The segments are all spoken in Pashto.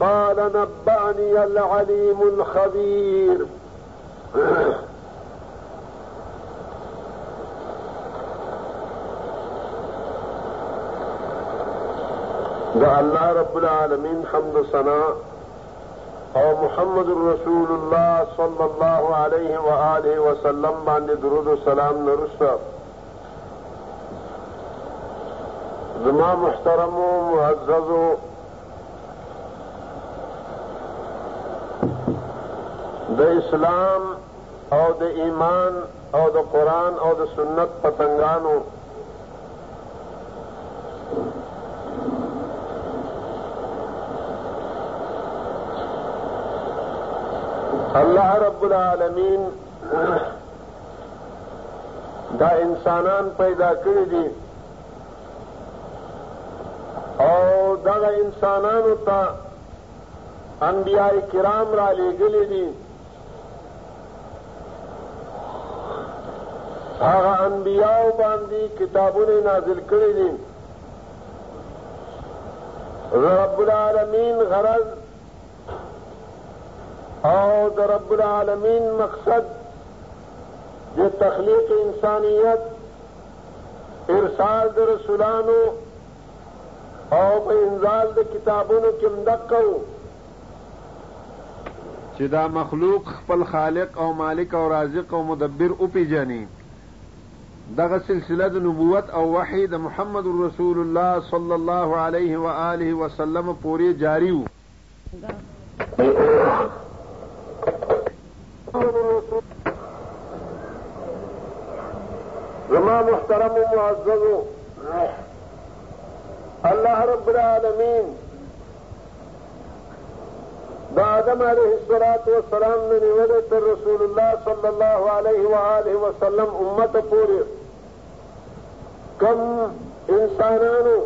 قال نبأني العليم الخبير دا الله رب العالمين حمد سنا او محمد رسول الله صلى الله عليه وآله وسلم باندې درود و سلام نرسته زما محترم و معزز د اسلام او د ایمان او د قرآن او د سنت پتنګانو الله رب العالمین دا انسانان پیدا کړی دي او دغه انسانانو ته انبیاء کرام را لېږلي دي هغه انبیاء باندې کتابونه نازل کړي دي رب العالمین غرض او د رب العالمین مقصد د تخلیق انسانیت ارسال د رسولانو او په انزال د کتابونو کې هم دقه و چې دا مخلوق خپل خالق او مالک او رازق او مدبر وپېژني دغه سلسله د نبوت او وحي د محمد رسول الله صلی الله علیه و آله وسلم پورې جاري و. زما محترم و معززو الله رب العالمین دا آدم علیه الصلاة والسلام نه نیولې تر رسول الله صلی الله علیه و آله وسلم امت پورې کم انسانانو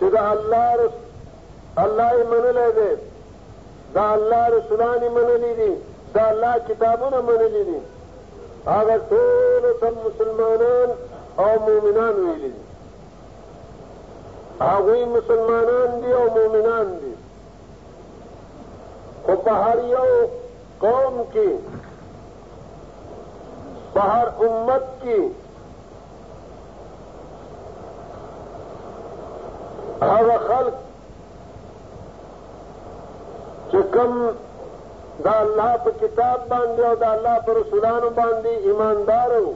چې د الله الله یې منلی دی، د الله رسولان یې منلي دي، د الله کتابونه منلي دي، هغه ټولو ته مسلمانان او مؤمنان ویلي دي. هغوی مسلمانان دي او مؤمنان دي، خو په هر یو قوم کې په هر امت کې هغه خلق چې کوم دا الله په کتاب باندې او دا الله په رسولانو باندې ایماندار وو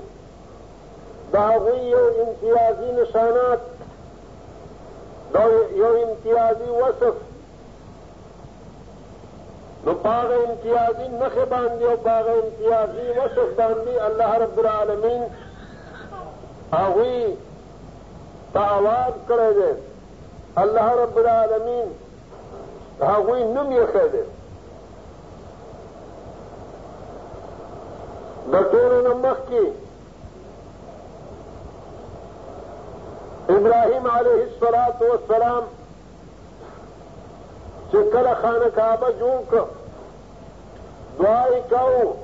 دا هغوی یو امتیازي نشانات دا یو امتیازي وصف نو پاغه امتیازی نخې باندې او پاغه امتیازی وصف باندې الله رب العالمین هغوی ته آواز کړی دی الله رب العالمین هغوی نوم یخی دی د ټولو نه مخکې ابراهیم علیه السلام چې کله خانه کعبه جوړ کړ دعا یې کاوه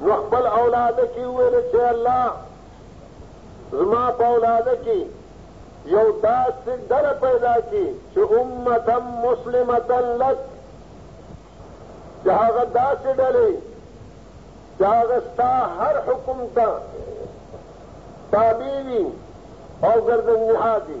نو خپل اولاده کې وویل چې الله زما په اولاده کې یو داسې ډله پیدا کړي چې امتا مسلمتا لک چې هغه داسې ډلې چې هغه ستا هر حکم ته تابع وي او ګردن نهادي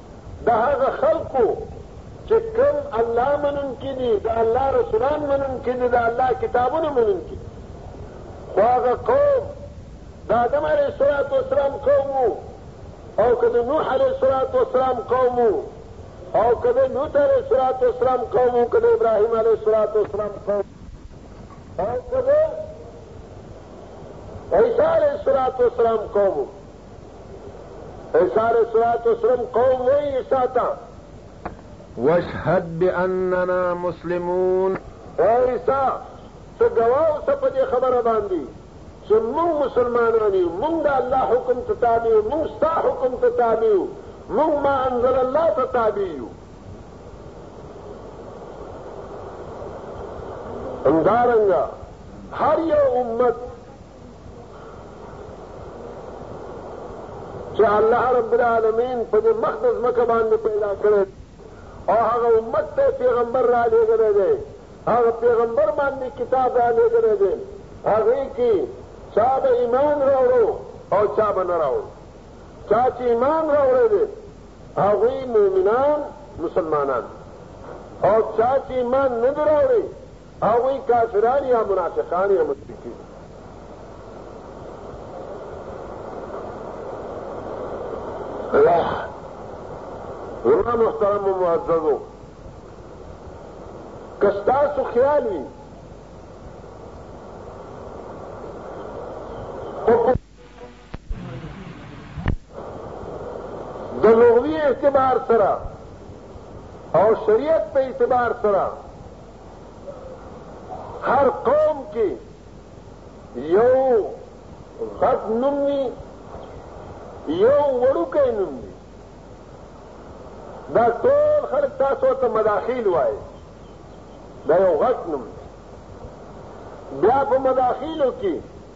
د هغه خلکو چې کوم الله منونکي دي، د الله رسولان منونکي دي، د الله کتابونه منونکي دي. خو هغه قوم د آدم علیه الصلاة والسلام قوم وو او که د نوح علیه الصلاة والسلام قوم وو او که د لوط علیه الصلاة والسلام قوم وو، که د ابراهیم علیه الصلاة والسلام قوم او که د عیسی علیه الصلاة والسلام قوم وو. اشار سرات اسلم قوم وہی ساتا واشهد باننا مسلمون اے عیسی ته گواه اوسه په دې خبره باندې چې موږ مسلمانان یو موږ د الله حکم ته تابع یو موږ ستا حکم ته تابع یو موږ ما انزل الله ته تابع یو همدارنګه هر یو امت چې الله رب العالمین په دې مخ د ځمکه باندې پیدا کړی او هغه امت ته پیغمبر را لېږلی دی هغه پیغمبر باندې کتاب را لېږلی دی هغې کې چا به ایمان راوړو او چا به نه راوړو چا چې ایمان راوړی دی هغوی مؤمنان مسلمانان او چا چې ایمان نه دی راوړی هغوی کافران یا منافقان یا مشرکین زما محترم و معززو که ستاسو خیال وي د لغوي اعتبار سره او شریعت په اعتبار سره هر قوم کې یو غټ نوم وي یو وړوکی نوم وي دا ټول خلک تاسو ته مداخیل وایي دا یو غټ نوم دی بیا په مداخیلو کې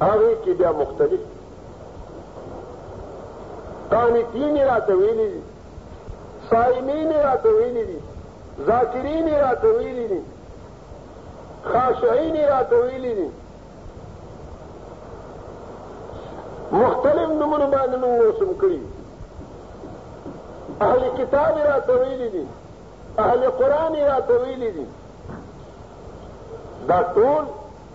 هغې کې بیا مختلف قانتین یې راته ویلي دي صایمین یې راته ویلي دي ذاکرین یې راته ویلي دي خاشعین یې راته ویلي دي مختلف نمونو باندې موږ موسم کړي اهل کتاب یې راته ویلي دي اهل قرآن یې راته ویلي دي دا ټول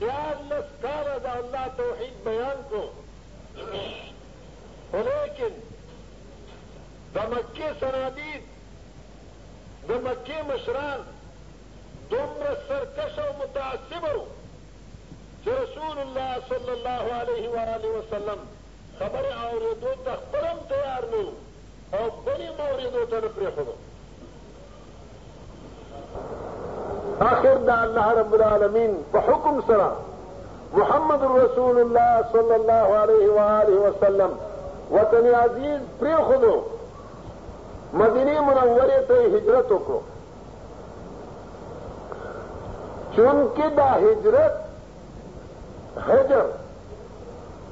دیارلس کاله د الله توحید بیان کړو خو لیکن د مکې صنادید د مکې مشران دومره سرکش او متعصب وو چې رسول الله صلی الله علیه و آله وسلم خبرې اورېدو ته خپل هم تیار نه وو او بلې موردو ته نه پرېښودو. اخر د الله رب العالمین په حکم سره محمد رسول الله صلی الله علیه و آله وسلم وطن عزیز پرېښودو مدینه منورې ته هجرت وکړو چونکه دا هجرت هجر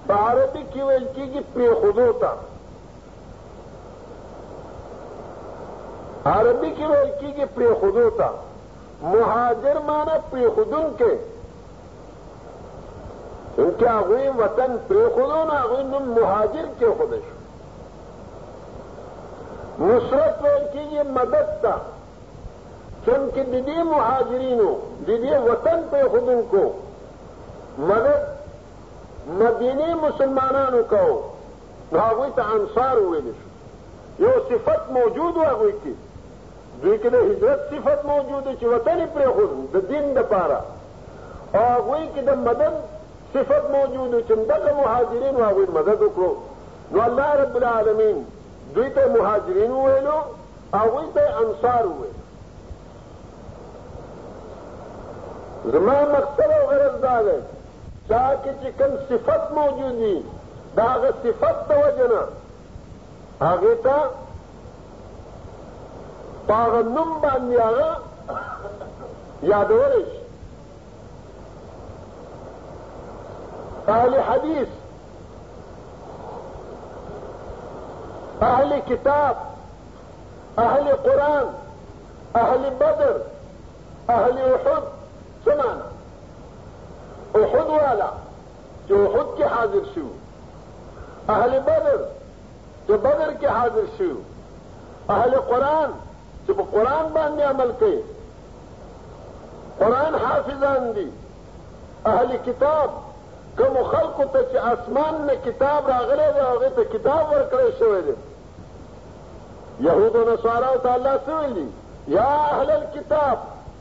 په عربي کې ویل کېږي پرېښودو ته عربي کې ویل کېږي پرېښودو ته مهاجر معنی پرېښودونکی چونکې هغوی وطن پرېښودو نو هغوی نوم مهاجر کېښودی شو نصرت ویل کېږي مدد ته چونکې د دې مهاجرینو د دې وطن پرېښودونکو مدد مدینې مسلمانانو کو نو هغوی ته انصار وویل شو یو صفت موجود و هغوی کې دوی کې د هجرت صفت موجود و چې وطن یې پرېښود د دین دپاره او هغوی کې د مدد صفت موجود و چې دغه مهاجرینو هغوی مدد وکړو نو الله رب العالمین دوی ته مهاجرین وویلو هغوی ته انصار وویل زما مقصد او غرض دا دی چا کې چې کوم صفت موجود وي د هغه صفت د وجه نه هغې ته په هغه نوم باندې هغه یادولی شي اهل حدیث اهل کتاب اهل قرآن اهل بدر اهل احد څه معنی احد والا چې احد کې حاضر شو اهل بدر چې بدر کې حاضر شو اهل قرآن چې په قرآن باندې عمل کوي قرآن حافظان دي اهل کتاب کوم خلکو ته چې اسمان نه کتاب راغلی دی هغه ته کتاب ورکړی شوی دی یهودو نصاراو ته الله څه ویلي یا اهل الکتاب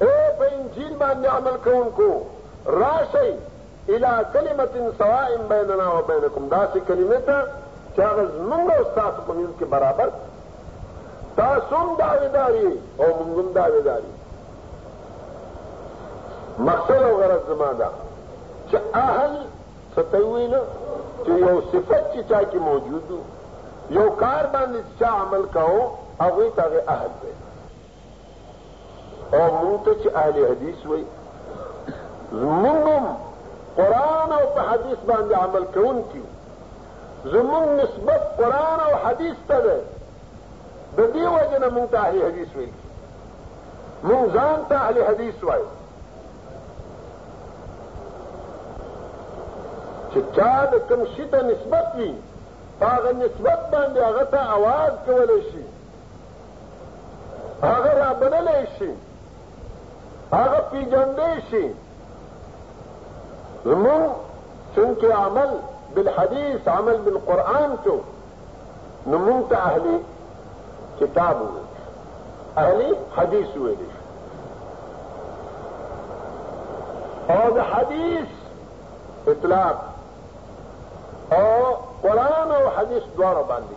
اې په انجیل باندې عمل کوونکو راشئ الى کلمه سواء بیننا و بینکم داسې کلمې ته چې هغه زمونږ او ستاسو په منځ کې برابر تاسو هم دعویدار یې او مونږ هم دعویدار یو مقصد او غرض زما ده چې اهل څه ته وویل چې یو صفت چې چا کې موجود یو کار باندې چې چا عمل کاو هغوی ته هغې اهل دی او مونږ ته چې اهل حدیث وایي زمونږ هم قرآن او په حدیث باندې عمل کوونکي زمونږ نسبت قرآن او حدیث ته دی د دې وجه نه مونږ ته اهل حدیث ویل کېږي مونږ ځان ته اهل حدیث وایو چې چا د کوم شي ته نسبت وي په هغه نسبت باندې هغه ته اواز کولی شي هغه رابللی شي هغه پیژندی شي زمونږ چونکې عمل بالحدیث عمل بالقرآن چو نو مونږ ته اهلي کتاب وویل شو اهلي حدیث وویل شو او د حدیث اطلاق او قرآن او حدیث دواړو باندې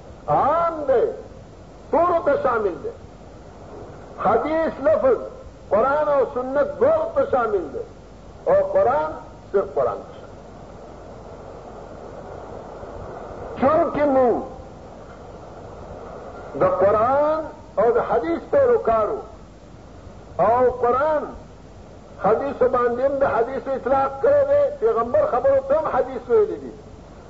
عام دی ټولو ته شامل دی حدیث لفظ قرآن او سنت دواړو ته شامل دی او قرآن صرف قرآن ته شامل چونکې موږ د قرآن او د حدیث پیروکارو او قرآن حدیث باندې هم د حدیث اطلاق کړی دی پیغمبر خبرو ته هم حدیث ویلی دي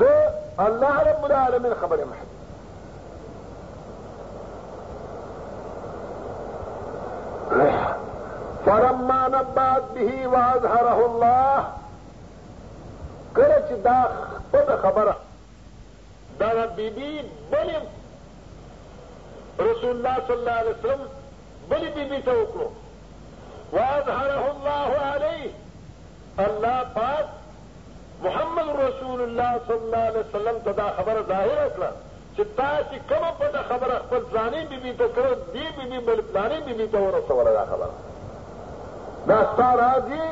د الله رب العالمین خبره محدود فلما نبات به واظهره الله کله چې دا خپل خبره دا بیبي بل رسول الله صلی الله علیه وسلم بل بیبي ته وکړو واظهره الله علیه الله پاک محمد رسول الله صلی الله علیه وسلم ته دا خبره ظاهره کړه چې تا چې کومه پټه خبره خپل فلانې بیبي ته کړې دې بیبي بل فلانې بیبي ته ورسوله دا خبره دا ستا راز یې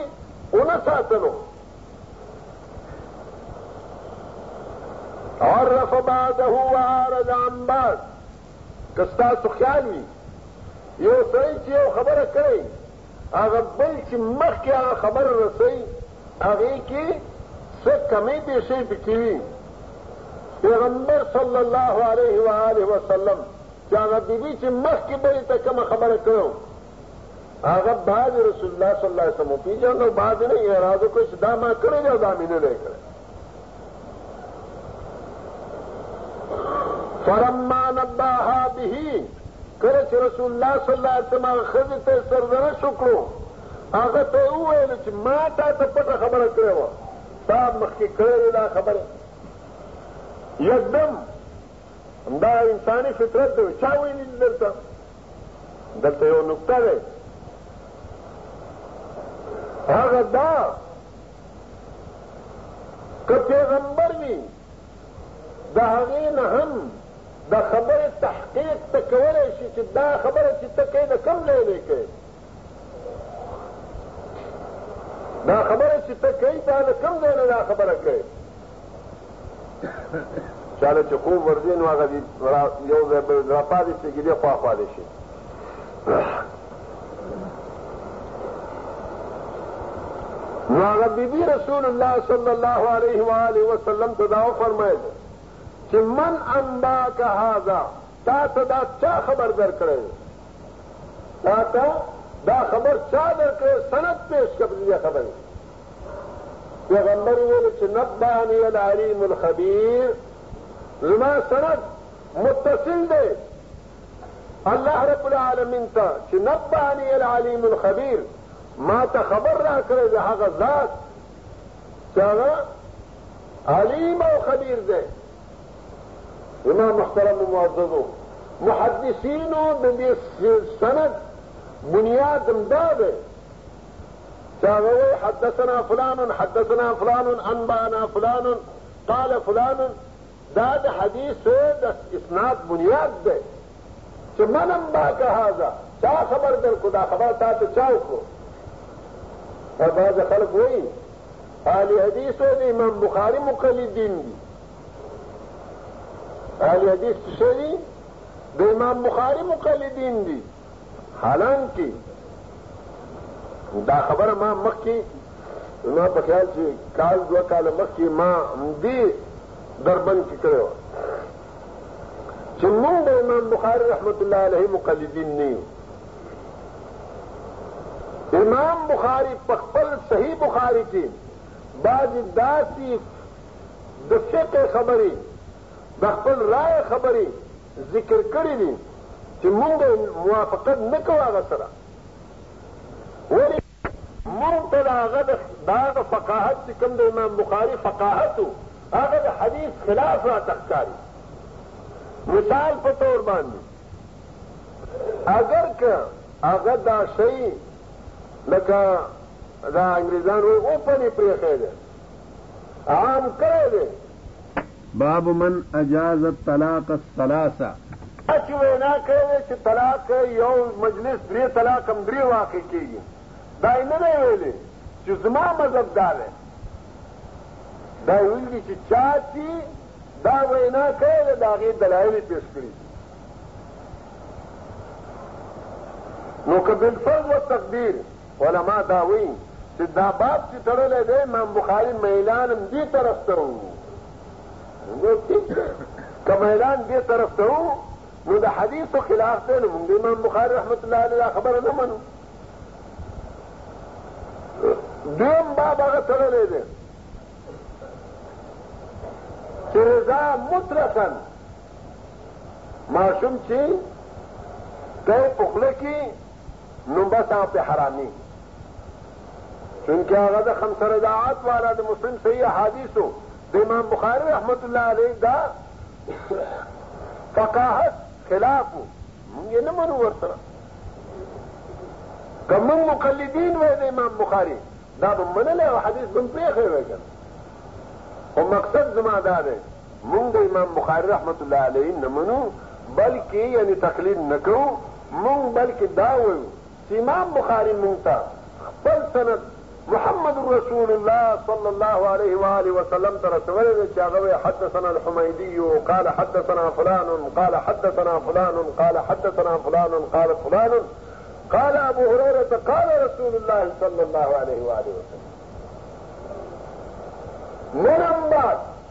ونه ساتلو عرف بعده وعارض عن بعد که ستاسو خیال وي یو سړی چې یو خبره کړې هغه بل چې مخکې هغه خبره رسوي هغې کې څه کمې پېښې پکې وي پیغمبر صلی الله علیه و آله وسلم چې هغه بیبي چې مخکې بلې ته کومه خبره کړو هغه بعد رسول الله صلی الله علیه وسلم وپېژنده او بعد نه یې اعراض وکړ چې دا ما کړی دی او دا مې نه دی کړی فرما نباها به کله چې رسول الله صلی الله علیه وسلم هغه ښځې ته سرزنه شو کړو هغه ته یې وویل چې ما تا ته پټه خبره کړې وه تا مخکې کړې دا خبره یکدم دا انساني فطرت دی چا ویلي دلته دلته یو نقطه دی هغه دا که پیغمبر وي د هغې نه هم د خبرې تحقیق ته کولی شي چې دا خبره چې ته کوې د کوم ځای نه کوې دا خبره چې ته کوې دا د کوم ځای نه دا خبره کوې چاله چې خوب ورځي نو هغه دي یو ځای به را پاتې شي کې دې خوا خوا دي شي نو هغه بیبي رسول الله صلی الله علیه و آله وسلم ته دا وفرمایل چې من انباک هذا تا ته دا چا خبر درکړی تا ته دا خبر چا درکړی سند پیش کړ دې خبرې پیغمبر وویل چې نبأني العلیم الخبیر زما سند متصل دی الله رب العالمین ته چې نبأني العلیم الخبیر ما ته خبر راکړی د هغه ذات چې هغه علیم او خبیر دی امام محترم معززو محدثینو د دې سند بنیاد دا دی چې هغه وایي حدثنا فلان حدثنا فلان انبانا فلان قال فلان دا د حدیث د اسناد بنیاد دی چې من انباک هذا چا خبر درکو دا خبر تا ته چا وکړو او بعض خلک وایي اهل حدیث او د امام بخاري مقلدین دي اهل حدیث څه دي د امام بخاري مقلدین دي حالانکه دا خبره ما مخکې ما په خیال چې کال دوه کاله مخکې ما همدې دربند کې کړې وه چې مونږ د امام بخاري رحمت الله علیه مقلدین نه یو امام بخاري په خپل صحیح بخاري کې بعضې داسې د فقه خبرې د خپل رایه خبرې ذکر کړي دي چې مونږ موافقت نه کوو هغه سره ولې مونږ ته د هغه د هغه فقاهت چې کوم د امام بخاري فقاهت و هغه د حدیث خلاف راته ښکاري مثال په تور باندې اگر که هغه دا شی لکه دا انګریزان وایي اوپن یې پرېښی دی عام کړی دی باب من اجاز الطلاق الثلاثه. داسې وینا کړې ده چې طلاق یو مجلس درې طلاق هم درې واقع کېږي. دا یې نه دی ویلي چې زما مذهب دا دی. دا یې ویلي دي چې چا چې دا وینا کړې ده د هغې دلایل یې پېښ کړي دي. نو که بالفرض و تقدیر علماء دا وایي چې دا باب چې تړلی دی امام بخاري میلان هم دې طرف ته و نو ټیک دی که میلان دې طرف ته و نو د حدیثو خلاف دی نو موږ امام بخاري رحمت الله علیه دا خبره نه منو دویم باب هغه تړلی دی چې رضا مطلقا ماشوم چې دی په خوله کې نو بس هغه په حرامي چونکه هغه د خمس رضاعات والا د مسلم صحیح احادیثو د امام بخاری رحمت الله علیه دا فقاهت خلاف مونږ یې نه منو ورسره که مونږ مقلدین وای د امام بخاری دا به منلی او حدیث به هم پرېښی وای که خو مقصد زما دا دی مونږ د امام بخاری رحمت الله علیه نه منو بلکې یعنی تقلید نه کوو مونږ بلکې دا وایو چې امام بخاری مونږ ته خپل سند محمد رسول الله صلی الله علیه و آله وسلم ته رسولی دی چې هغه حدثنا الحمیدی قال حدثنا فلان قال حدثنا فلان قال حدثنا فلان قال فلان قال ابو هريره قال رسول الله صلى الله عليه واله وسلم من بعد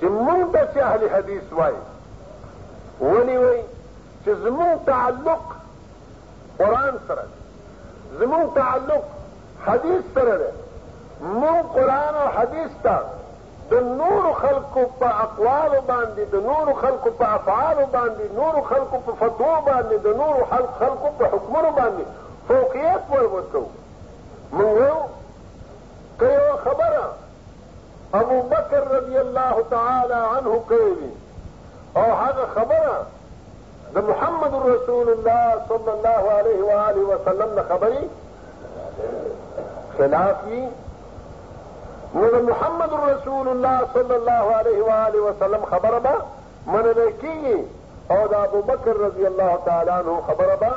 چې مونږ ته چې اهل حدیث وایي ولې وایي چې زمونږ تعلق قرآن سره دی زمونږ تعلق حدیث سره دی مونږ قرآن او حدیث ته د نورو خلکو په اقوالو باندې د نورو خلکو په افعالو باندې نورو خلکو په فتوو باندې د نورو خلکو په حکمونو باندې فوقیت ور ورکوو موږ وایو که یوه خبره ابوبکر رضی الله تعالی عنه کړې وي او هغه خبره د محمد رسول الله صلی الله علیه و آله وسلم د خبرې خلاف وي نو د محمد رسول الله صلی الله علیه و آله وسلم خبره به منل کیږي او د ابو بکر رضی الله تعالی عنہ خبره به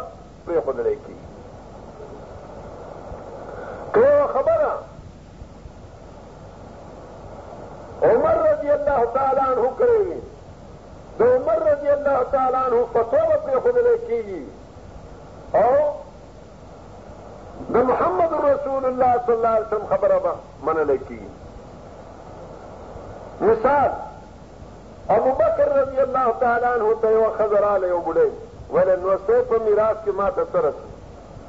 پرې خدای کیږي که خبره عمر رضی الله تعالی عنہ کړی وي د عمر رضی الله تعالی عنہ فتوا به پرېښودل کېږي او د محمد رسول الله صلی الله علیه وسلم خبره به منل کېږي مثال ابو بکر رضی الله تعالی عنہ ته یوه ښځه راغله یو بوډۍ ویل نو سه په میراث کې ما ته څه رسېږي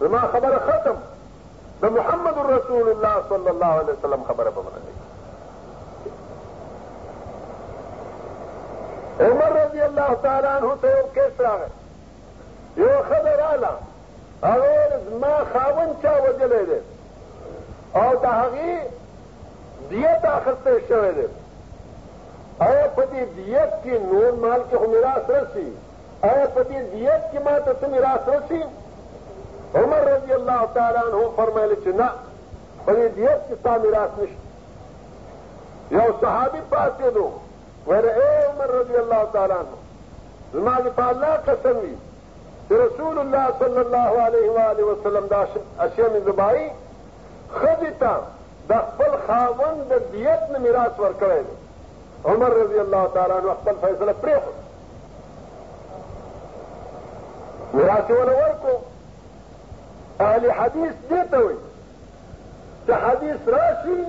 زما خبره ختم د محمد رسول الله صلی الله علیه وسلم خبره به منلې عمر رضی الله تعالی عنہ ته یو کیس راغی یو ښځه راله هغې زما خاوند چا وجلی دی او د هغې دیت اخیستی شوی دی ایا په دې دیت کې نور مال کې خو میراث رسي ایا په دې دیت کې ما ته څه میراث رسي عمر رضی الله تعالی عنه فرمایل چې نه په دې دیت کې ستا میراث نشته یو صحابي پاڅېدو ویل ای عمر رضی الله تعالی عنه زما دې په الله قسم وي چې رسول الله صلی الله علیه و آله وسلم دا اشیاء مې زبایي ښځې ته د خپل خاوند د دیت نه میراث ورکړی دی عمر رضی الله تعالی عنه خپل فیصله پرېښوده میراث یې وله ورکړو اهل حدیث دې ته وایي چې حدیث راشي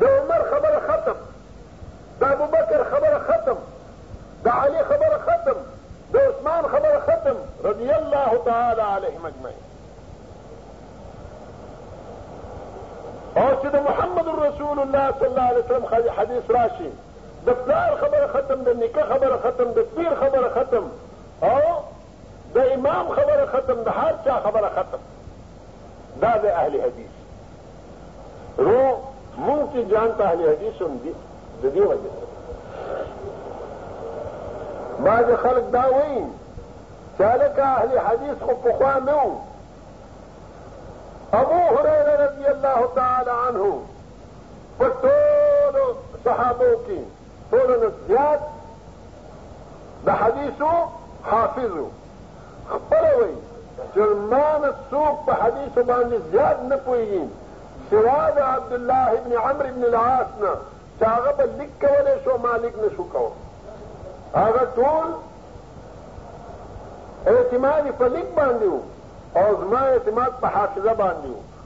د عمر خبره ختم د ابوبکر خبره ختم د علي خبره ختم د عثمان خبره ختم رضی الله تعالی علیهم اجمعین او چې د محمد رسول الله صلی الله علیه وسلم حدیث راشي د پلار خبره ختم د نیکه خبره ختم د پیر خبره ختم او د امام خبره ختم د هر چا خبره ختم دا د اهل حدیث رو مونږ چې ځان ته اهل حدیث هم دي د دې وجه سره بعضې خلک دا وایي چې هلکه اهل حدیث خو پخوا نه وو ابو هريره رضي الله تعالى عنه په ټولو صحابو کې ټولو نه زیات د حدیثو حافظ و خپله وایي چې ما نه څوک په حدیثو باندې زیات نه پوهېږي سوا د عبدالله ابن عمرو ابن العاص نه چې هغه به لیک کولی شو ما لیک نه شو کولی هغه ټول اعتماد په لیک باندې و او زما اعتماد په حافظه باندې و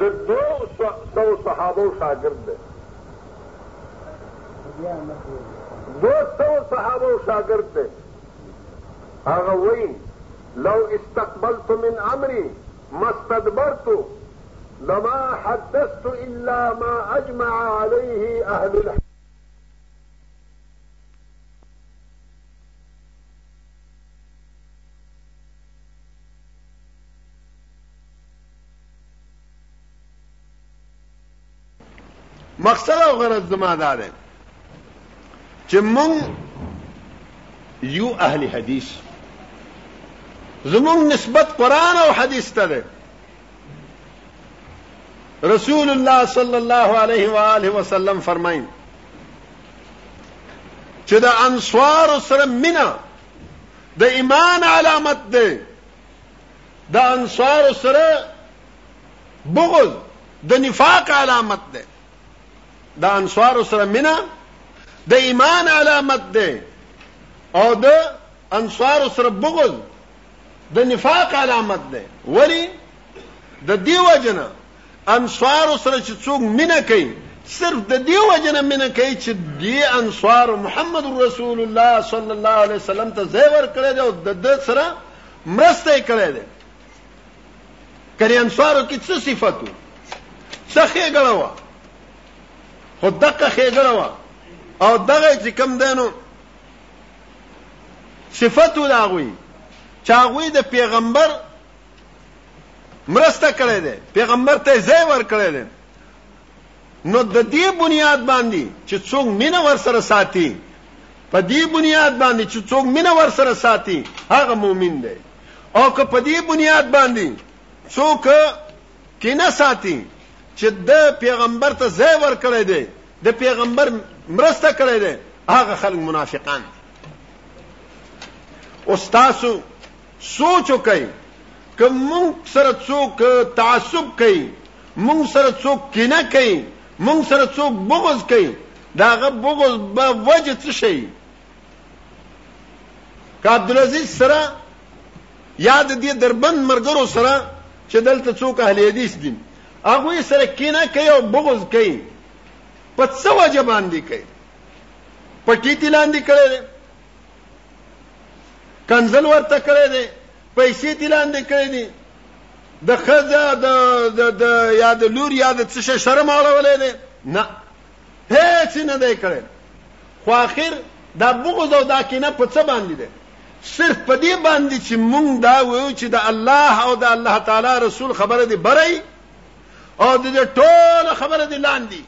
د دو سو صحابو شاگرد دے دو سو صحابو شاگرد دے آغا وئی لو استقبلت من امری مستدبرت لما حدثت الا ما اجمع عليه اهل الحديث مقصد او غرض زما دا ده چې مونږ یو اهل حدیث زمونږ نسبت قران او حدیث ته ده رسول الله صلی الله علیه و آله وسلم فرمایي چې د انصار سره مینا د ایمان علامت ده د انصارو سره بغض د نفاق علامت ده د انصارو سره مینا د ایمان علامت ده او د انصارو سره بغض د نفاق علامت ده ولی د دیو جنا انصارو سره چې څوک مینه کوي صرف د دې وجه نه مینه کوي چې دې انصارو محمد رسول الله صلی الله علیه وسلم ته ځای ورکړی دی او د ده سره مرسته یې کړی دی که د انصارو کې څه صفت و څه ښېګړه وه خو دقه ښېګړه وه او دغه چې کوم دی نو صفت و د هغوی چې هغوی د پیغمبر مرسته کړې ده پیغمبر ته ځای ور کړې ده نو د دې بنیاد باندې چې څوک مینه ور سره ساتي په دې بنیاد باندې چې څوک مینه ور سره ساتي هغه مؤمن دی او که په دې بنیاد باندې څوک کینه ساتي چې د پیغمبر ته ځای ور کړی دی د پیغمبر مرسته کړی دی هغه خلک منافقان دي او تاسو سوچ وکړئ که موږ سره څوک تعصب کوي موږ سره څوک کینه کوي موږ سره څوک بغض کوي دا غ بغض به وجه څه شي که عبدالعزیز سره یاد دې دربند مرګرو سره چې دلته څوک اهل حدیث دي هغه سره کینه کوي او بغض کوي په څه وجه باندې کوي پټی تلاندې کړي کنزل ورته کړی دی پیسې دې لاندې کړې دي د ښځه د د د یا د لور یا د څه شي شرم اړولی دی نه هېڅ یې نه دی کړی خو آخر دا بغض او دا کینه په څه باندې دی صرف په دې باندې چې مونږ دا وایو چې د الله او د الله تعالی رسول خبره دې بری او د دې ټوله خبره دې لاندې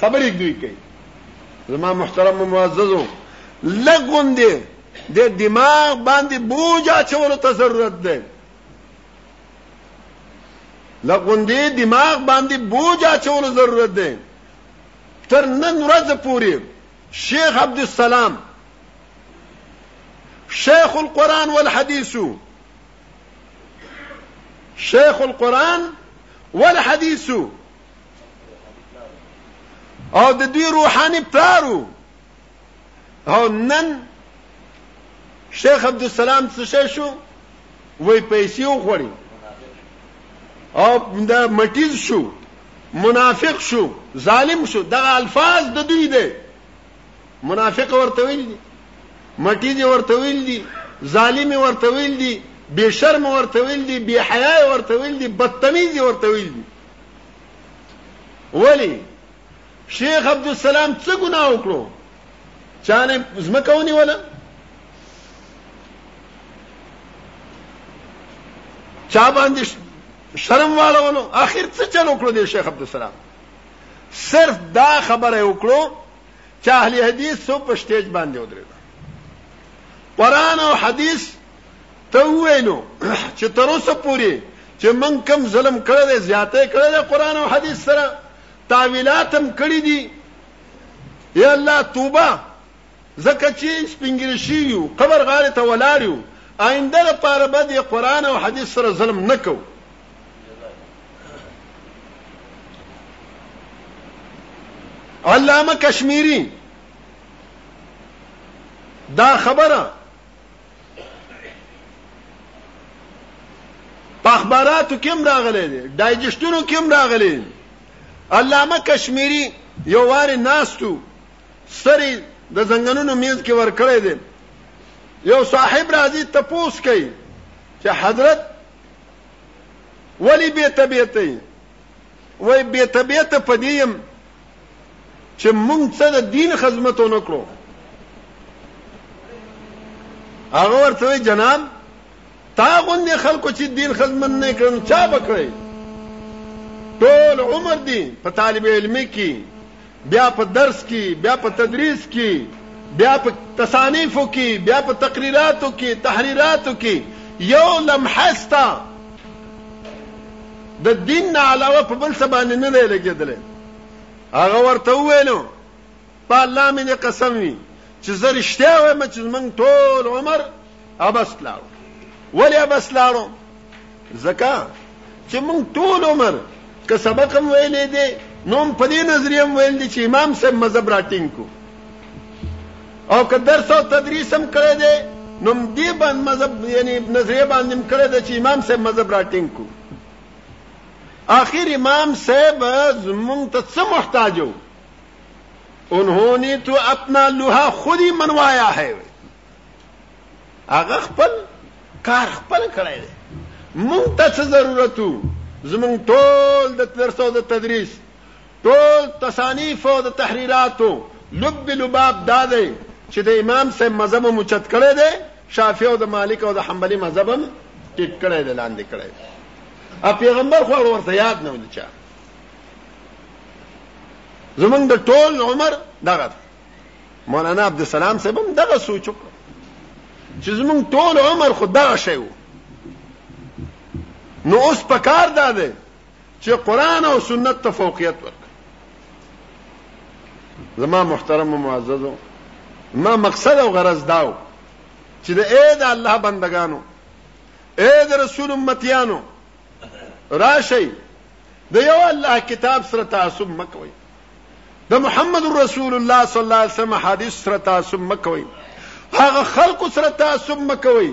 خبرې دوی کوي زما محترم معززو لګون دي د دماغ باندې بوج اچولو ته ضرورت ده لګون دي دماغ باندې بوج اچولو ضرورت ده تر نن ورځ پورې شیخ عبد السلام شیخ القرآن والحدیث شیخ القرآن والحدیث او د دوی روحاني پلار وو او نن شیخ عبدالسلام څه شی شو وای پیسې وخوړې او د مټیز شو منافق شو ظالم شو دغه الفاظ د دوی دی منافق ورته ویل دي مټیز ورته ویل دي ظالم ورته ویل دي بے شرم ورته ویل دي بے حیا ورته ویل دي بدتمیز ورته ویل دي ولی شیخ عبدالسلام څه ګناه وکړو چانه زمکه ونیوله چا باندې شرم واړولو اخر څه چل وکړو دی شیخ عبدالسلام صرف دا خبره وکړو چې اهل حدیث سو په سټیج باندې ودرېد قران او حدیث ته ووایه نو چې تر اوسه پورې چې موږ کوم ظلم کړی دی زیاتی کړی دی قرآن او حدیث سره تاویلات هم کړي دي یا الله توبه ځکه چې سپینګیري شوي یو قبر غاړې ته ولاړ یو آینده لپاره به د قرآن او حدیث سره ظلم نه کوو علامه کشمیری دا خبره په اخباراتو کې هم راغلی دی ډایجسټونو کې هم راغلی دی علامه کشمیری یو وار ناستو سری د زنګنونو میز کې ور کړی دی یو صاحب راځي تپوس کوي چې حضرت ولی به طبيعت وي وای به طبيعت پدیم چې مونږ څه د دین خدمت ونه کړو هغه ورته وی جناب تا غوندې خلکو چې دین خدمت نه کړن چا بکړي ټول عمر دی په طالب علمي کې بیا په درس کې بیا په تدریس کې بیا په تصانیفو کې بیا په تقریراتو کې تحریراتو کې یو لمحه ستا د دین نه علاوه په بل څه باندې نه دی لګېدلی هغه ورته وویل په الله مې دې قسم وي چې زه رښتیا وایم چې زمونږ ټول عمر عبس لاړو ولې عبس لاړو ځکه چې مونږ ټول عمر که سبق هم ویلې دی نو هم په دې نظریه هم ویل دي چې امام صاحب مذهب راټینګ کو او که درس او تدریس هم کړی دی نو دې باندې مذهب یعنی نظریه باندې هم کړی دی چې امام صاحب مذهب راټینګ کو آخر امام صاحب زمونږ ته څه محتاج وو انہوں نے تو اپنا لوہا خود ہی منوایا ہے هغه خپل کار خپل کړی دی مونږ ته څه ضرورت وو زمونږ ټول د درس او د تدریس ټول تصانیف او د تحریراتو لب لباب دا دی چې د امام صاحب مذهب هم اوچت کړی دی، شافعي او د مالک او د حنبلي مذهب هم ټیټ کړی دی، لاندې کړی دی. او پیغمبر خو ورته یاد نه و د چا. زمونږ د ټول عمر دغه ده. مولانا عبدالسلام صاحب هم دغه سوچ وکړ چې زمونږ ټول عمر خو دغه شی وو نو اوس په کار دا دی چې قرآن او سنت ته فوقیت ورکړي زما محترم و معززو ما مقصد او غرض داو چې د اې د الله بندگانو اې د رسول امتیانو راشي د یو الله کتاب سره تعصب مکوي د محمد رسول الله صلی الله علیه وسلم حدیث سره تعصب مکوي هغه خلکو سره تعصب مکوي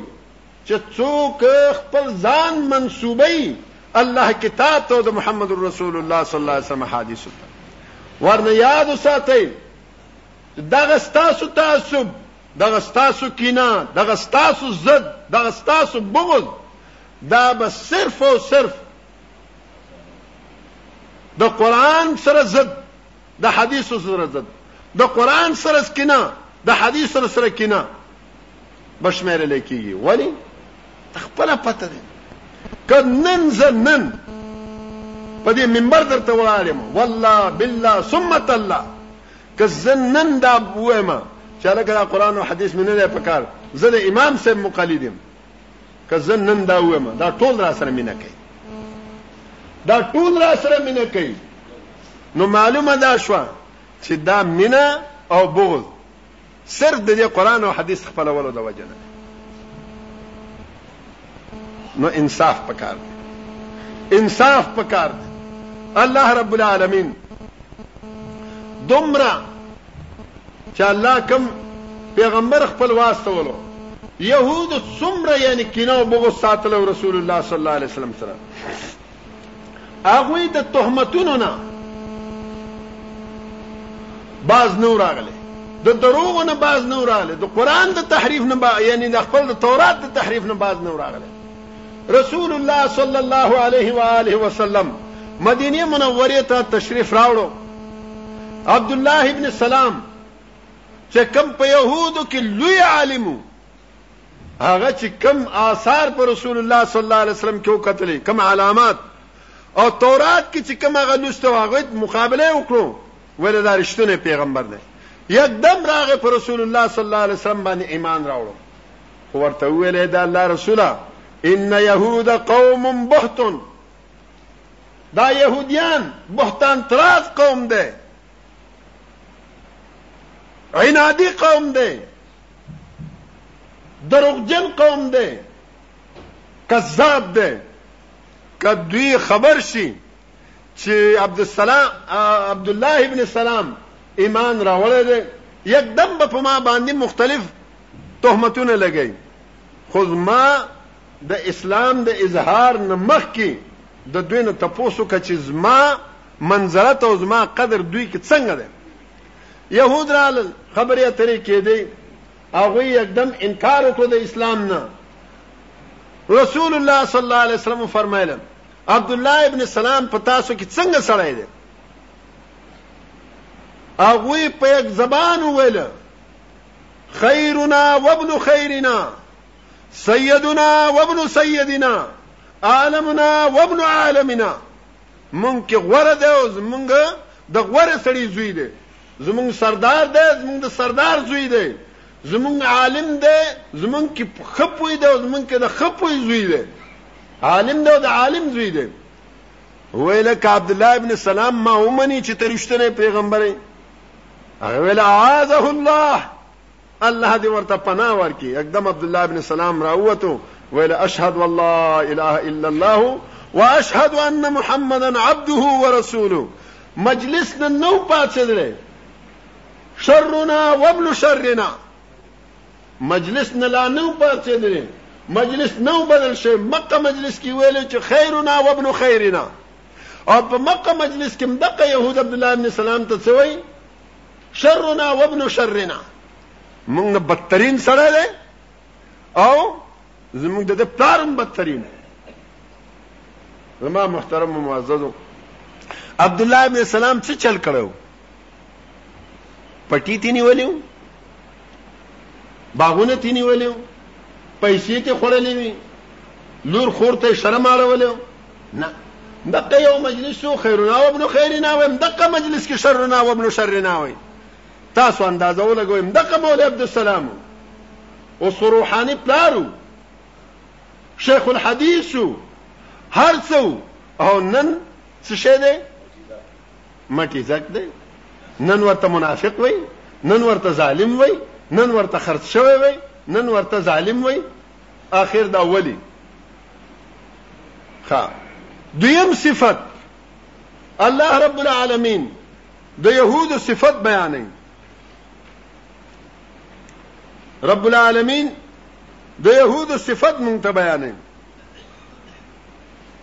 چې څوک خپل ځان منسوبوي الله کتاب ته او د محمد رسول الله صلی الله علیه وسلم حدیث ته ورنه یاد وساتئ دغه ستاسو تعصب دغه ستاسو کینه دغه ستاسو ضد دغه ستاسو بغض دا به صرف او صرف د قران سره ضد د حدیثو سره ضد د قران سره کینه د حدیث سره سره کینه بشمیر لیکيږي ولی خپل پته ده که نن زنن په دې منبر درته ولاړم والله بالله ثم الله که زنن دا وایم چې لکه دا قران او حدیث مې نه لري پکار زه د امام صاحب مقلدم که زه نن دا ویم دا ټول را سره مینه کوي دا ټول را سره مینه کوي نو معلومه دا شو چې دا مینه او بغض سر د دې قران او حدیث خپلولو د وجه نه نو انصاف پکار دی انصاف پکار دی الله رب العالمین دومره چې الله کوم پیغمبر خپل واستولو يهود څومره یعنی کینه او بغض ساتلو رسول الله صلی الله علیه وسلم سره هغه د تهمتونو نه باز نو راغله د دروغ نه باز نه راغله د قران د تحریف نه با یعنی د خپل د تورات د تحریف نه باز نه راغله رسول الله صلی الله علیه و آله وسلم مدینه منوره ته تشریف راوړو عبد الله ابن سلام چې کم په يهودو کې لوی عالم هغه چې کم آثار پر رسول الله صلی الله علیه وسلم کې وکتلې کم علامات او تورات کې چې کم هغه لوسته هغه مقابله وکړو ولې دا رښتونه پیغمبر دی یکدم راغه پر رسول الله صلی الله علیه وسلم باندې ایمان راوړو خو ورته ویلې دا الله رسوله ان يهود قوم بهتون دا يهوديان بهتان تراز قوم دی عنادي قوم دی دروغجن قوم دی کذاب دی کدوی خبر شي چې عبد السلام عبد الله ابن سلام ایمان راوړل دي یکدم په ما باندې مختلف تهمتونه لګوي خو زما د اسلام د اظهار نه مخکې د دوی نه تپوس وکړه چې زما منزلت او زما قدر دوی کې څنګه دی یهود رالل خبرې اترې کېدې هغوی یکدم انکار وکړو د اسلام نه رسول الله صلی الله علیه وسلم فرمایل عبد الله ابن سلام په تاسو کې څنګه سړی دی هغوی په یک زبان وویل خیرنا وابن خیرنا سیدنا وابن سیدنا عالمنا وابن عالمنا مونږ کې غوره دی او زمونږ د غوره سړي زوی دی زمونږ سردار دی زمونږ د سردار زوی دی زمونږ عالم دی زمونږ کې خپوی دی او زمونږ کې د خپوی زوی دی عالم دی او د عالم زوی دی ویل ک عبد الله ابن سلام ما ومني چې ترشتنه پیغمبره هغه ویل اعاذه الله الله دې ورته پناه ورکړي یکدم عبد الله ابن سلام راووتو ویل اشهد والله اله الا الله واشهد ان محمدا عبده ورسوله مجلس نن نو پاتېدل شرنا وابن شرنا مجلس نه لا نو پاتېدل مجلس نو بدل شي مکه مجلس کې ویل چې خیرنا وابن خیرنا او په مکه مجلس کې هم دقه يهود عبد الله ابن سلام ته څه وایي شرنا وابن شرنا موږ نه بدترین سره ده او زموږ د پلار هم بدترین زما محترم معززو عبد الله ابن سلام څه چل کړو پټی تی نیولې وو باغونه تی نیولې وو پیسې ته خړلې وي لور خور ته شرم اړولې وو نه دغه یو مجلس سو خیرنا و ابن خیرنا و دغه مجلس کې شرنا و ابن شرنا و تاسو اندازه ولګوم دغه مولا عبد السلام او سروحانی پلارو شیخ الحدیث هر څو او نن څه شه ده مټی زک دی نن ورته منافق وای نن ورته ظالم وای نن ورته خرڅ شوی وای نن ورته ظالم وای اخر دا ولی ها دویم صفت الله رب العالمین د يهود صفت بیانې رب العالمین د يهود صفت مونږ ته بیانې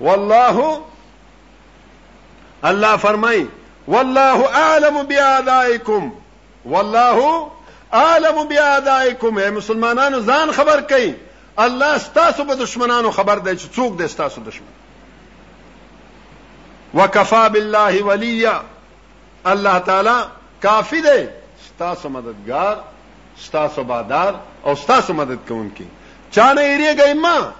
والله الله فرمای والله اعلم بیادائکم والله اعلم بیادائکم اے مسلمانانو ځان خبر کئ الله ستاسو په دشمنانو خبر دی چې څوک دی ستاسو دشمن وکفا بالله ولیا الله تعالی کافی دی ستاسو مددگار ستاسو بادار او ستاسو مدد کوونکی چانه یریږئ ما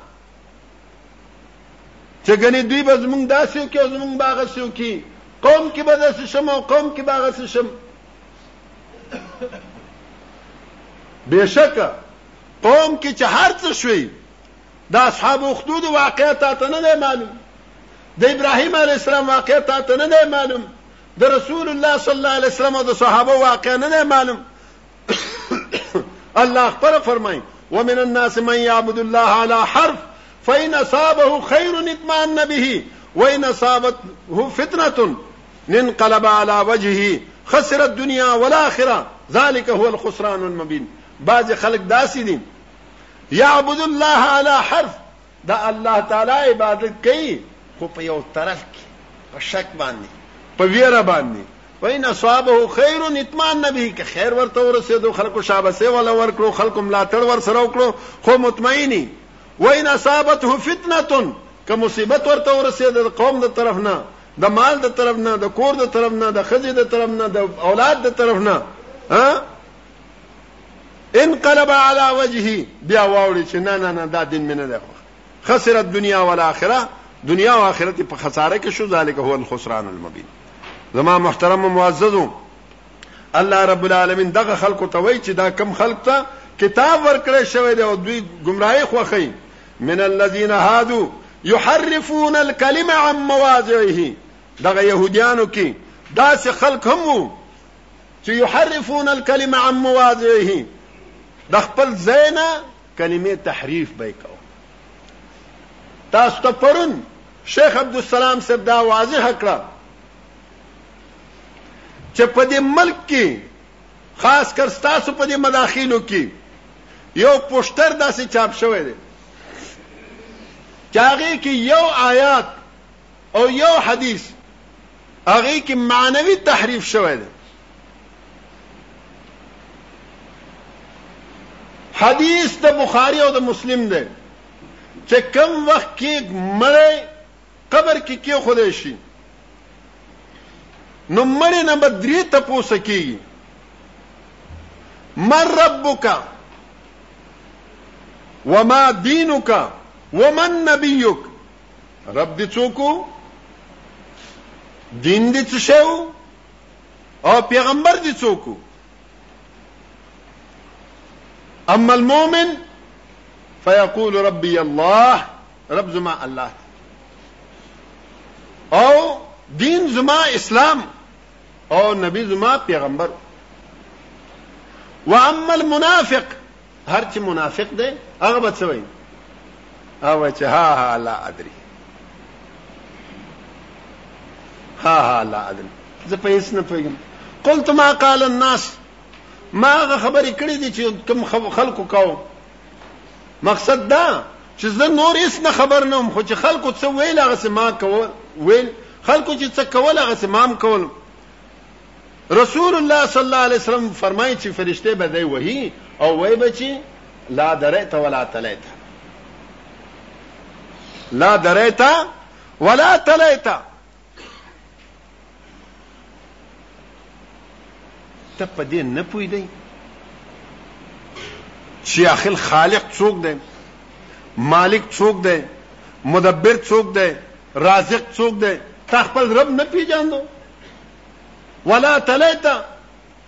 چې ګنې دوی به زمونږ داسې وکړي او زمونږ به هغسې وکړي قوم کې به داسې شم او قوم کې به هغسې شم بېشکه قوم کې چې هر څه شوي د اصحاب اخدود واقع تا ته نه دی معلوم د ابراهیم علیه السلام واقع تا ته نه دی معلوم د رسول الله صلی الله علیه وسلم او د صحابه واقع نه دی معلوم اللہ يعبد الله على حرف فإن أصابه خير اطمأن به وإن أصابته فتنة انقلب على وجهه خسر الدنيا والآخرة ذلك هو الخسران المبين بعض خلق داسی یا عبد الله على حرف د الله تعالی عبادت کوي خو په یو طرف کې په شک باندې په ویره باندې وین اصحابه خیر اطمئن به که خیر ورته ورسېدو خلکو شابسه ولا ورکړو خلکو ملاتړ ور سره وکړو خو مطمئنی وین اصابته فتنه که مصیبت ورته ورسېد د قوم د طرف نه د مال د طرف نه د کور د طرف نه د خزې د طرف نه د اولاد د طرف نه انقلب على وجهه بیا واوړي چې نه نه نه دا دین مې نه دی خوښ خسر الدنيا والاخره دنیا او آخرت په خساره کې شو ذالک هو الخسران المبین زما محترم معززو الله رب العالمین دغه خلکو ته وایي چې دا کم خلک ته کتاب ورکړی شوی دی او دوی گمراهي خوخی من الذين هادو يحرفون الكلمه عن مواضعه دغه يهوديانو کې داسې خلک هم وو چې يحرفون الکلم عن مواضعه د خپل ځای نه کلمې تحریف به یې کوه تاسو ته پرون شیخ عبدالسلام صاحب دا واضح کړه چې په دې ملک کې خاص کر ستاسو په دې مداخلو کې یو پوسټر داسې چاپ شوی دی چې هغې کې یو آیات او یو حدیث هغه کې معنوي تحریف شوی دی حدیث د بخاری او د مسلم دی چې کم وخت کې مړی قبر کې کې خدای شي نو مړی نه به درې تپوسه کېږي من ربک وما دینک ومن نبیک رب دې څوک و دین دې څه شی و او پیغمبر دې څوک و اما المؤمن فيقول ربي الله رب زما الله او دین زما اسلام او نبی زما پیغمبر واما المنافق هر چې منافق دی هغه به څه وایي هغه وایي چې ها ها لا ادري ها ها لا ادري زه په هیڅ نه پوهېږم قلت ما قال الناس ما هغه خبرې کړې دي چې کوم خلکو کاو مقصد دا چې زه نور هیڅ نه خبر نه وم خو چې خلکو څه ویل هغه څه ما کول ویل خلکو چې څه کول هغه څه ما هم کول رسول الله صلی الله علیه وسلم فرمایي چې فرشته به دی وهي او وایي به چې لا درئت ولا تلیت لا درئت ولا تلیت ته په دې نه پوي دی چې اخل خالق څوک دی مالک څوک دی مدبر څوک دی رازق څوک دی تا خپل رب نه پیژاندو ولا تلیتا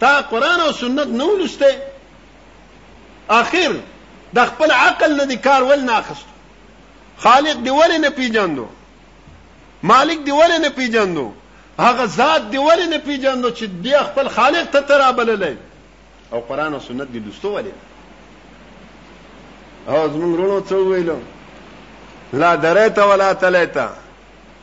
تا قران او سنت نه ولسته اخر د خپل عقل نه د کار ول نه اخست خالق دی ول نه پیجندو مالک دی ول نه پیجندو هغه ذات دی ول نه پیجندو چې دی خپل خالق ته ترابللې او قران او سنت دی لستو ولې او زمونږ رونو څو ویلو لا درته ولا تلیتا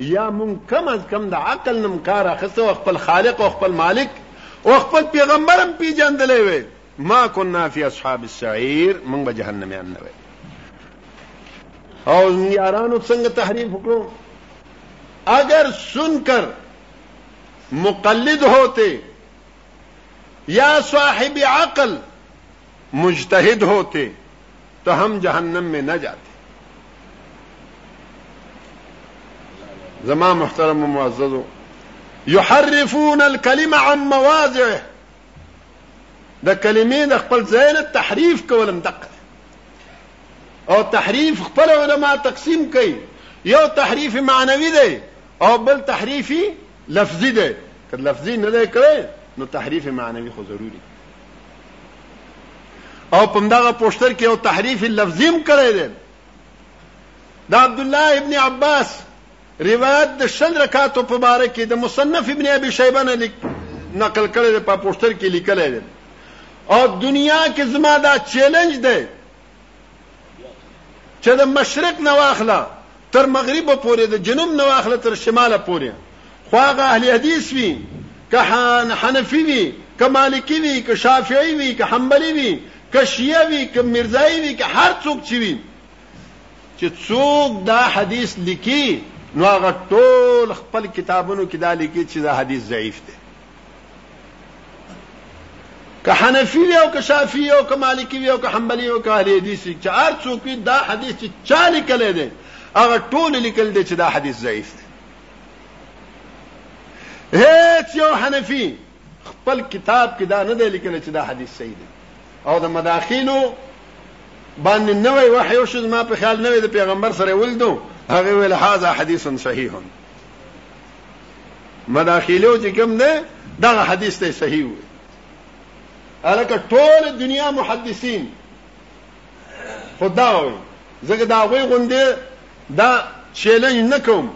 یا مونږ کم از کم د عقل نم کار اخیسته او خپل خالق او خپل مالک او خپل پیغمبرم پیژندلې وې ما كنا فی اصحاب السعیر مونږ به جهنميان نه وې او یارانو څنګه تحریف وکړو اگر سن کر مقلد ہوتے یا صاحب عقل مجتهد هوتې ته هم جهنم مې نه جاته زما محترم و معززو يحرفون الكلمه عن مواضعه د کلمې د خپل ځای نه تحریف کولم دقه او تحریف خپل علما تقسیم کوي یو تحریف معنوي دی او بل تحریف لفظي دی که لفظي نه دی کړی نو تحریف معنوي خو ضروري او په دغه پوسټر کې یو تحریف لفظي هم کړی دی د عبد الله ابن عباس روایت د شل رکعاتو په باره کې د مصنف ابن ابي شیبه نه نقل کړی دی په پوسټر کې لیکلی دی او دنیا کې زما دا چیلنج دی چې د مشرق نه واخله تر مغرب پورې د جنوب نه واخله تر شماله پورې خو هغه اهل حدیث وي که حنفي وي که مالکي وي که شافعي وي که حنبلي وي که شیعه وي که مرزایي وي که هر څوک چې وي چې څوک دا حدیث لیکي نو هغه ټول خپل کتابونو کې دا لیکي چې دا حدیث ضعیف دی که حنفي وي او که شافعي وي او که مالکي وي او که حنبلي وي او که اهل حدیث وي چې هر څوک وي دا حدیث چې چا لیکلی دی هغه ټول لیکل دی چې دا حدیث ضعیف دی هیڅ یو حنفي خپل کتاب کې دا نه دی لیکلی چې دا حدیث صحیح دی او د مداخلو باندې نوې وحی او شز ما په خیال نوې د پیغمبر سره ولدو هغه ویل هاذا حدیث صحیح مداخله او چې کوم ده دغه حدیث ته صحیح وي الکه ټول دنیا محدثین خدا وي زګه دا غوي غوندې دا چیلنج نکوم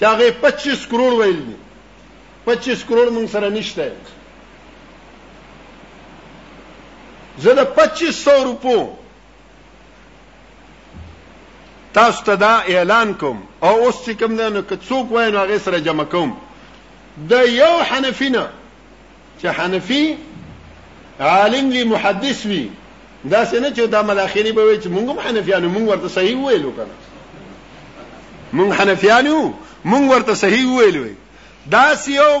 چې هغه 25 کروڑ ویل دي 25 کروڑ مونږ سره نشته زه د 2500 روپو تاسو ته دا اعلان کوم او اوس چې کوم دی نو که څوک وای نو هغه سره جمع کوم د یو حنفی نه چې حنفی عالم وی محدث وی دا څنګه چې دا ملاخینی به وي چې موږ هم حنفیانو موږ ورته صحیح ویلو کنه موږ حنفیانو موږ ورته صحیح ویلو دا یو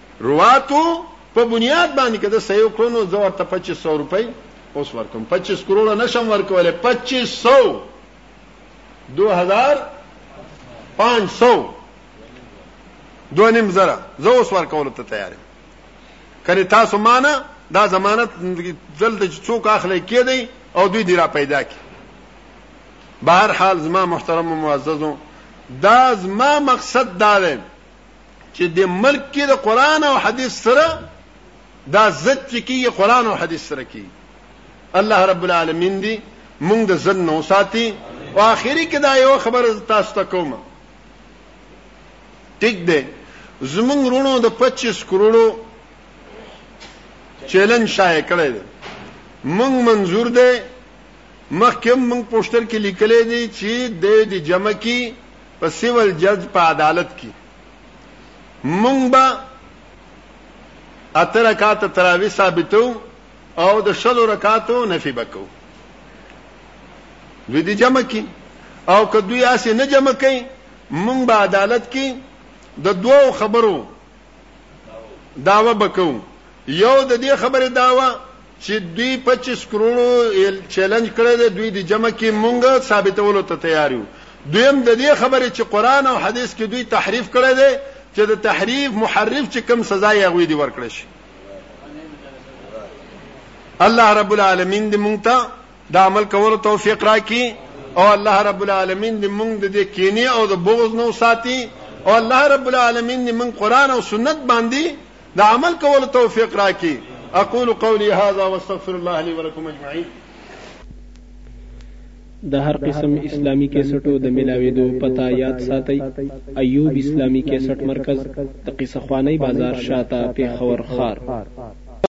رواتو په بنیاد باندې که ده صحیح وکړو نو زه ورته پچیس سو روپۍ اوس ورکوم پچیس کروړه نشم ورکولی پچیس سو دو هزار پنج سو دوه نیم زره زه اوس ورکولو ته تیار یم کنې تاسو ما نه دا ضمانت دلته چې څوک اخلی کېدی او دوی دې را پیدا کړي بهر حال زما محترم و معززو دا زما مقصد دا دی چې د ملک کې د قران او حدیث سره دا زد چې کیږي قران او حدیث سره کیږي الله رب العالمین دی مونږ د زد نو ساتي او اخیری کې دا یو خبره تاسو ته کوم ټیک دی زمونږ رونو د 25 کروڑو چیلنج شایع کړی دی مونږ منظور دی مخکې مونږ پوسټر کې لیکلې دي چې د دې جمع کې په سیول جج په عدالت کی مونږ به اته رکعاته تراوی ثابتو او د شلو رکعاتو نفی به کوو دوی دې جمع کی او که دوی اسې نه جمع کوي مونږ به عدالت کې د دوو خبرو دعوه به کوو یو د دې خبرې دعوه چې دوی 25 کروڑو چیلنج کړی دی دوی د جمع کې مونږ ثابتولو ته تیار یو دویم د دې خبرې چې قران او حدیث کې دوی تحریف کړی دی چې د تحریف محرف چې کم سزا یې غوي دی ورکړي شي الله رب العالمین دې مونږ ته د عمل کولو توفیق راکړي او الله رب العالمین دې موږ د دې کینې او د بغض نه وساتي او الله رب العالمین دې موږ قرآن او سنت باندې د عمل کولو توفیق راکړي اقول قولي هذا واستغفر الله لي ولكم اجمعين د هر قسم اسلامی کیسټو د ملاویدو پتا یاد ساتي ایوب اسلامی کیسټ مرکز د قصه خوانی بازار شاته پیښور خار